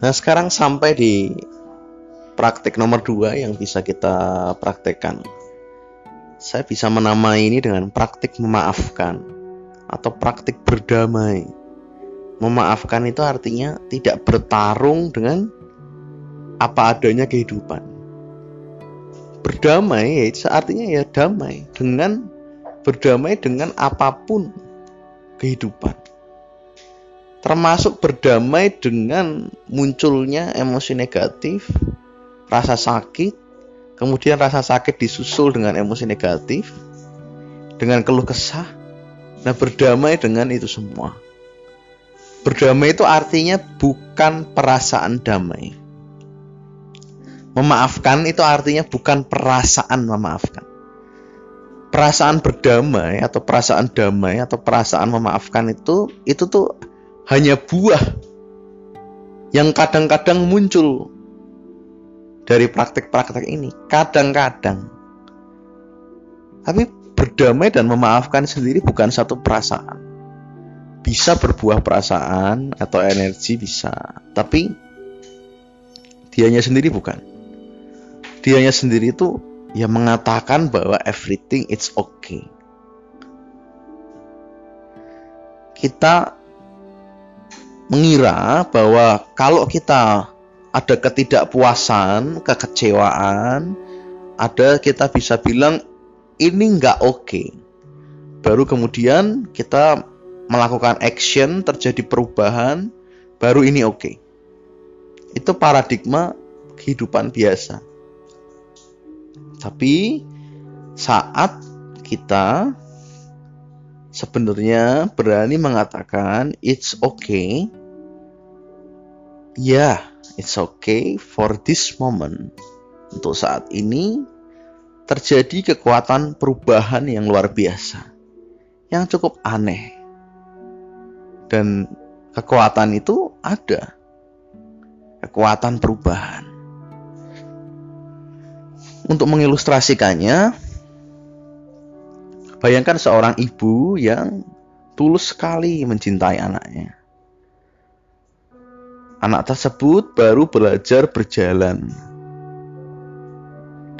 Nah, sekarang sampai di praktik nomor dua yang bisa kita praktekkan. Saya bisa menamai ini dengan praktik memaafkan atau praktik berdamai. Memaafkan itu artinya tidak bertarung dengan apa adanya kehidupan. Berdamai ya artinya ya damai dengan berdamai dengan apa pun kehidupan termasuk berdamai dengan munculnya emosi negatif, rasa sakit, kemudian rasa sakit disusul dengan emosi negatif, dengan keluh kesah. Nah, berdamai dengan itu semua. Berdamai itu artinya bukan perasaan damai. Memaafkan itu artinya bukan perasaan memaafkan. Perasaan berdamai atau perasaan damai atau perasaan memaafkan itu itu tuh hanya buah yang kadang-kadang muncul dari praktek-praktek ini. Kadang-kadang. Tapi berdamai dan memaafkan sendiri bukan satu perasaan. Bisa berbuah perasaan atau energi bisa, tapi dianya sendiri bukan. Dianya sendiri itu ya mengatakan bahwa everything it's okay. Kita mengira bahwa kalau kita ada ketidakpuasan, kekecewaan, ada kita bisa bilang ini nggak oke. Okay. Baru kemudian kita melakukan action, terjadi perubahan, baru ini oke. Okay. Itu paradigma kehidupan biasa. Tapi saat kita sebenarnya berani mengatakan it's okay yeah, it's okay for this moment. Untuk saat ini terjadi kekuatan perubahan yang luar biasa. Yang cukup aneh. Dan kekuatan itu ada. Kekuatan perubahan. Untuk mengilustrasikannya, bayangkan seorang ibu yang tulus sekali mencintai anaknya Anak tersebut baru belajar berjalan.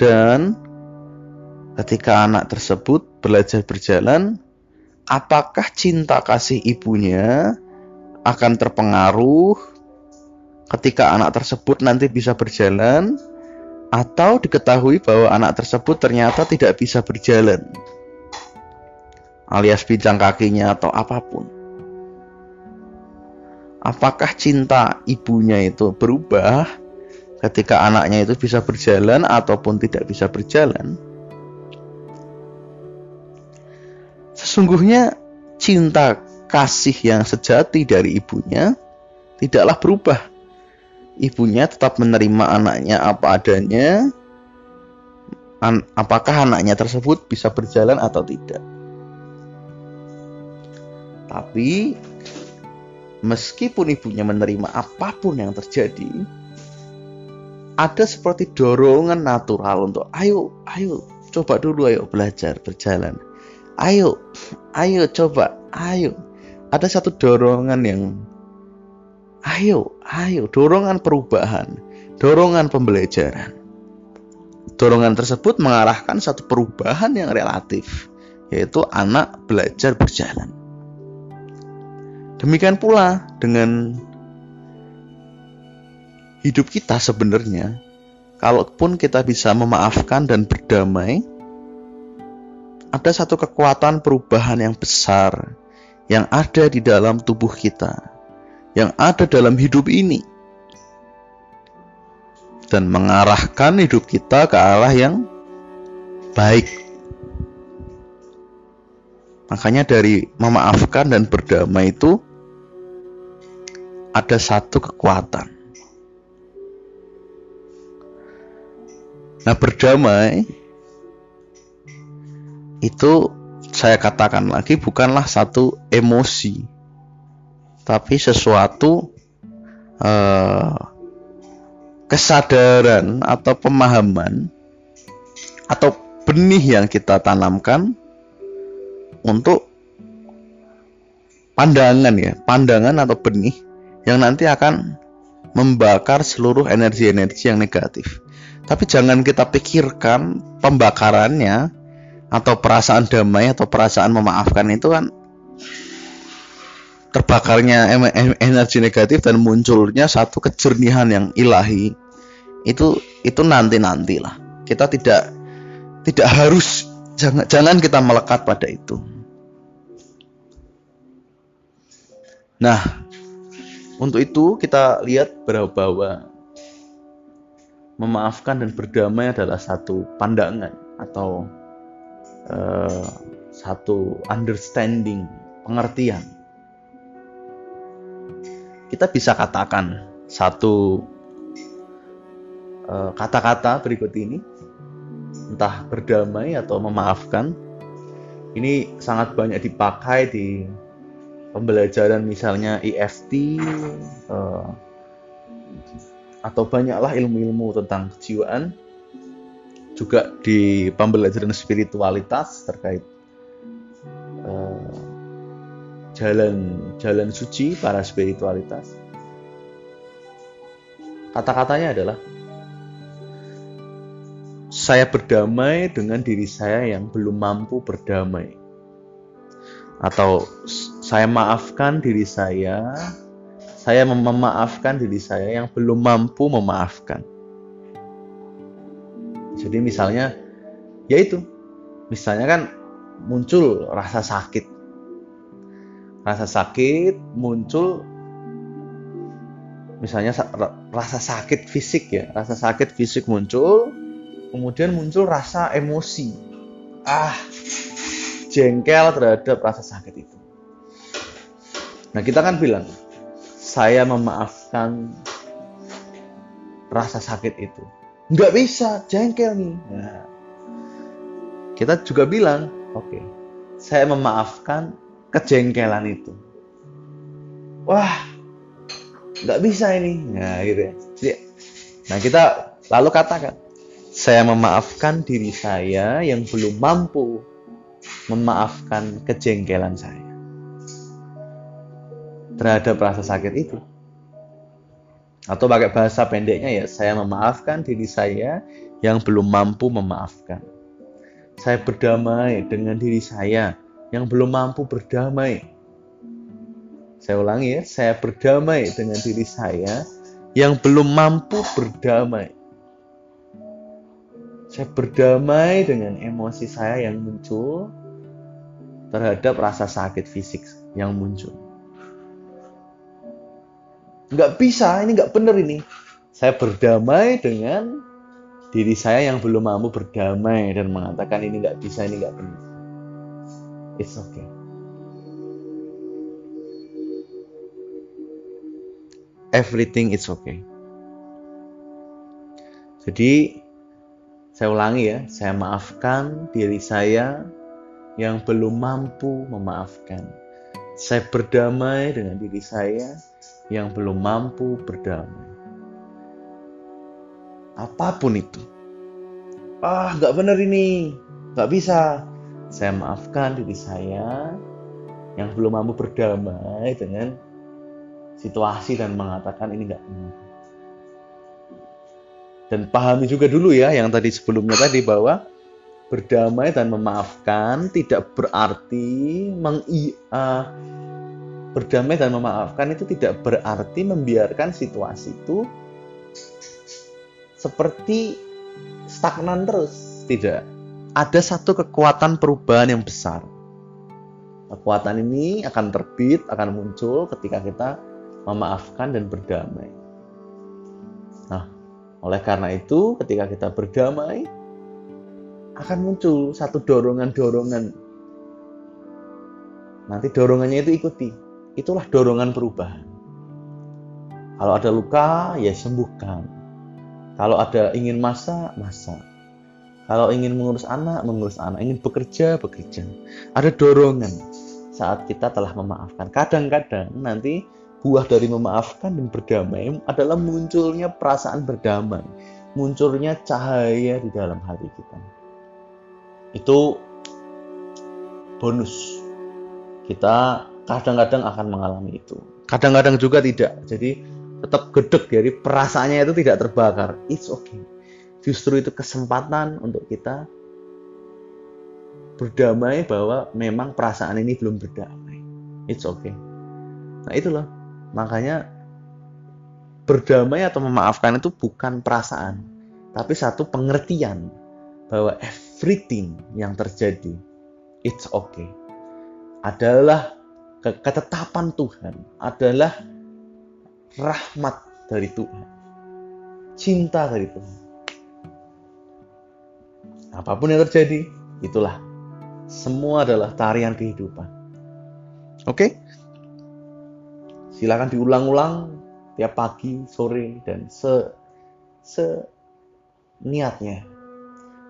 Dan ketika anak tersebut belajar berjalan, apakah cinta kasih ibunya akan terpengaruh ketika anak tersebut nanti bisa berjalan atau diketahui bahwa anak tersebut ternyata tidak bisa berjalan alias pincang kakinya atau apa pun apakah cinta ibunya itu berubah ketika anaknya itu bisa berjalan ataupun tidak bisa berjalan? Sesungguhnya cinta kasih yang sejati dari ibunya tidaklah berubah. Ibunya tetap menerima anaknya apa adanya. An apakah anaknya tersebut bisa berjalan atau tidak? Tapi meskipun ibunya menerima apa pun yang terjadi, ada seperti dorongan natural untuk ayo, ayo, coba dulu ayo belajar berjalan. Ayo, ayo coba, ayo. Ada satu dorongan yang ayo, ayo, dorongan perubahan, dorongan pembelajaran. Dorongan tersebut mengarahkan satu perubahan yang relatif, yaitu anak belajar berjalan. Demikian pula dengan hidup kita sebenarnya. Kalaupun kita bisa memaafkan dan berdamai, ada satu kekuatan perubahan yang besar yang ada di dalam tubuh kita, yang ada dalam hidup ini, dan mengarahkan hidup kita ke arah yang baik. Makanya, dari memaafkan dan berdamai itu ada satu kekuatan. Nah, berdamai itu saya katakan lagi bukanlah satu emosi, tapi sesuatu eh, kesadaran atau pemahaman atau benih yang kita tanamkan untuk pandangan ya, pandangan atau benih yang nanti akan membakar seluruh energi-energi yang negatif. Tapi jangan kita pikirkan pembakarannya atau perasaan damai atau perasaan memaafkan itu kan terbakarnya energi negatif dan munculnya satu kejernihan yang ilahi itu itu nanti nantilah kita tidak tidak harus jangan jangan kita melekat pada itu nah untuk itu kita lihat bahwa memaafkan dan berdamai adalah satu pandangan atau uh, satu understanding pengertian kita bisa katakan satu eh, kata-kata uh, berikut ini, entah berdamai atau memaafkan. Ini sangat banyak dipakai di pembelajaran misalnya EFT uh, atau banyaklah ilmu-ilmu tentang kejiwaan juga di pembelajaran spiritualitas terkait jalan jalan suci para spiritualitas. Kata-katanya adalah saya berdamai dengan diri saya yang belum mampu berdamai. Atau saya maafkan diri saya, saya memaafkan diri saya yang belum mampu memaafkan. Jadi misalnya, yaitu, misalnya kan muncul rasa sakit. Rasa sakit muncul misalnya rasa sakit fisik ya. Rasa sakit fisik muncul kemudian muncul rasa emosi. Ah jengkel terhadap rasa sakit itu nah kita kan bilang saya memaafkan rasa sakit itu nggak bisa jengkel nih nah, kita juga bilang oke okay, saya memaafkan kejengkelan itu. Wah, nggak bisa ini. Nah, gitu ya. Nah kita lalu katakan, saya memaafkan diri saya yang belum mampu memaafkan kejengkelan saya terhadap rasa sakit itu. Atau pakai bahasa pendeknya ya, saya memaafkan diri saya yang belum mampu memaafkan. Saya berdamai dengan diri saya yang belum mampu berdamai. Saya ulangi ya, saya berdamai dengan diri saya yang belum mampu berdamai. Saya berdamai dengan emosi saya yang muncul terhadap rasa sakit fisik yang muncul. Nggak bisa, ini nggak benar ini. Saya berdamai dengan diri saya yang belum mampu berdamai dan mengatakan ini nggak bisa, ini nggak benar. It's okay. Everything is okay. Jadi saya ulangi ya, saya maafkan diri saya yang belum mampu memaafkan. Saya berdamai dengan diri saya yang belum mampu berdamai. Apa pun itu. Ah, nggak benar ini. Nggak bisa saya maafkan diri saya yang belum mampu berdamai dengan situasi dan mengatakan ini nggak benar. Dan pahami juga dulu ya yang tadi sebelumnya tadi bahwa berdamai dan memaafkan tidak berarti meng uh, berdamai dan memaafkan itu tidak berarti membiarkan situasi itu seperti stagnan terus tidak ada satu kekuatan perubahan yang besar. Kekuatan ini akan terbit, akan muncul ketika kita memaafkan dan berdamai. Nah, oleh karena itu, ketika kita berdamai, akan muncul satu dorongan-dorongan. Nanti dorongannya itu ikuti. Itulah dorongan perubahan. Kalau ada luka, ya sembuhkan. Kalau ada ingin masa, masa. Kalau ingin mengurus anak, mengurus anak. Ingin bekerja, bekerja. Ada dorongan saat kita telah memaafkan. Kadang-kadang nanti buah dari memaafkan dan berdamai adalah munculnya perasaan berdamai. Munculnya cahaya di dalam hati kita. Itu bonus. Kita kadang-kadang akan mengalami itu. Kadang-kadang juga tidak. Jadi tetap gedek jadi perasaannya itu tidak terbakar. It's okay. Justru itu kesempatan untuk kita berdamai bahwa memang perasaan ini belum berdamai. It's okay. Nah itulah. Makanya berdamai atau memaafkan itu bukan perasaan tapi satu pengertian bahwa everything yang terjadi it's okay. Adalah ketetapan Tuhan adalah rahmat dari Tuhan. Cinta dari Tuhan. Apa pun yang terjadi, itulah. Semua adalah tarian kehidupan. Oke? Silakan diulang-ulang tiap pagi, sore, dan se, se niatnya.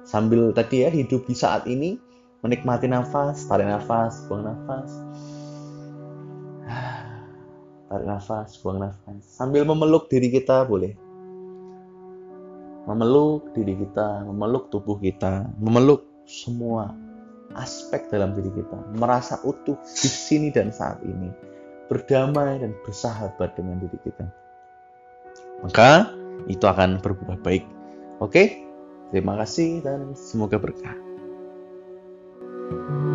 Sambil tadi ya hidup di saat ini, menikmati nafas, tarik nafas, buang nafas, tarik nafas, buang nafas. Sambil memeluk diri kita boleh. Memeluk diri kita, memeluk tubuh kita, memeluk semua aspek dalam diri kita. Merasa utuh di sini dan saat ini. Berdamai dan bersahabat dengan diri kita. Maka itu akan berubah baik. Oke? Terima kasih dan semoga berkah. thank you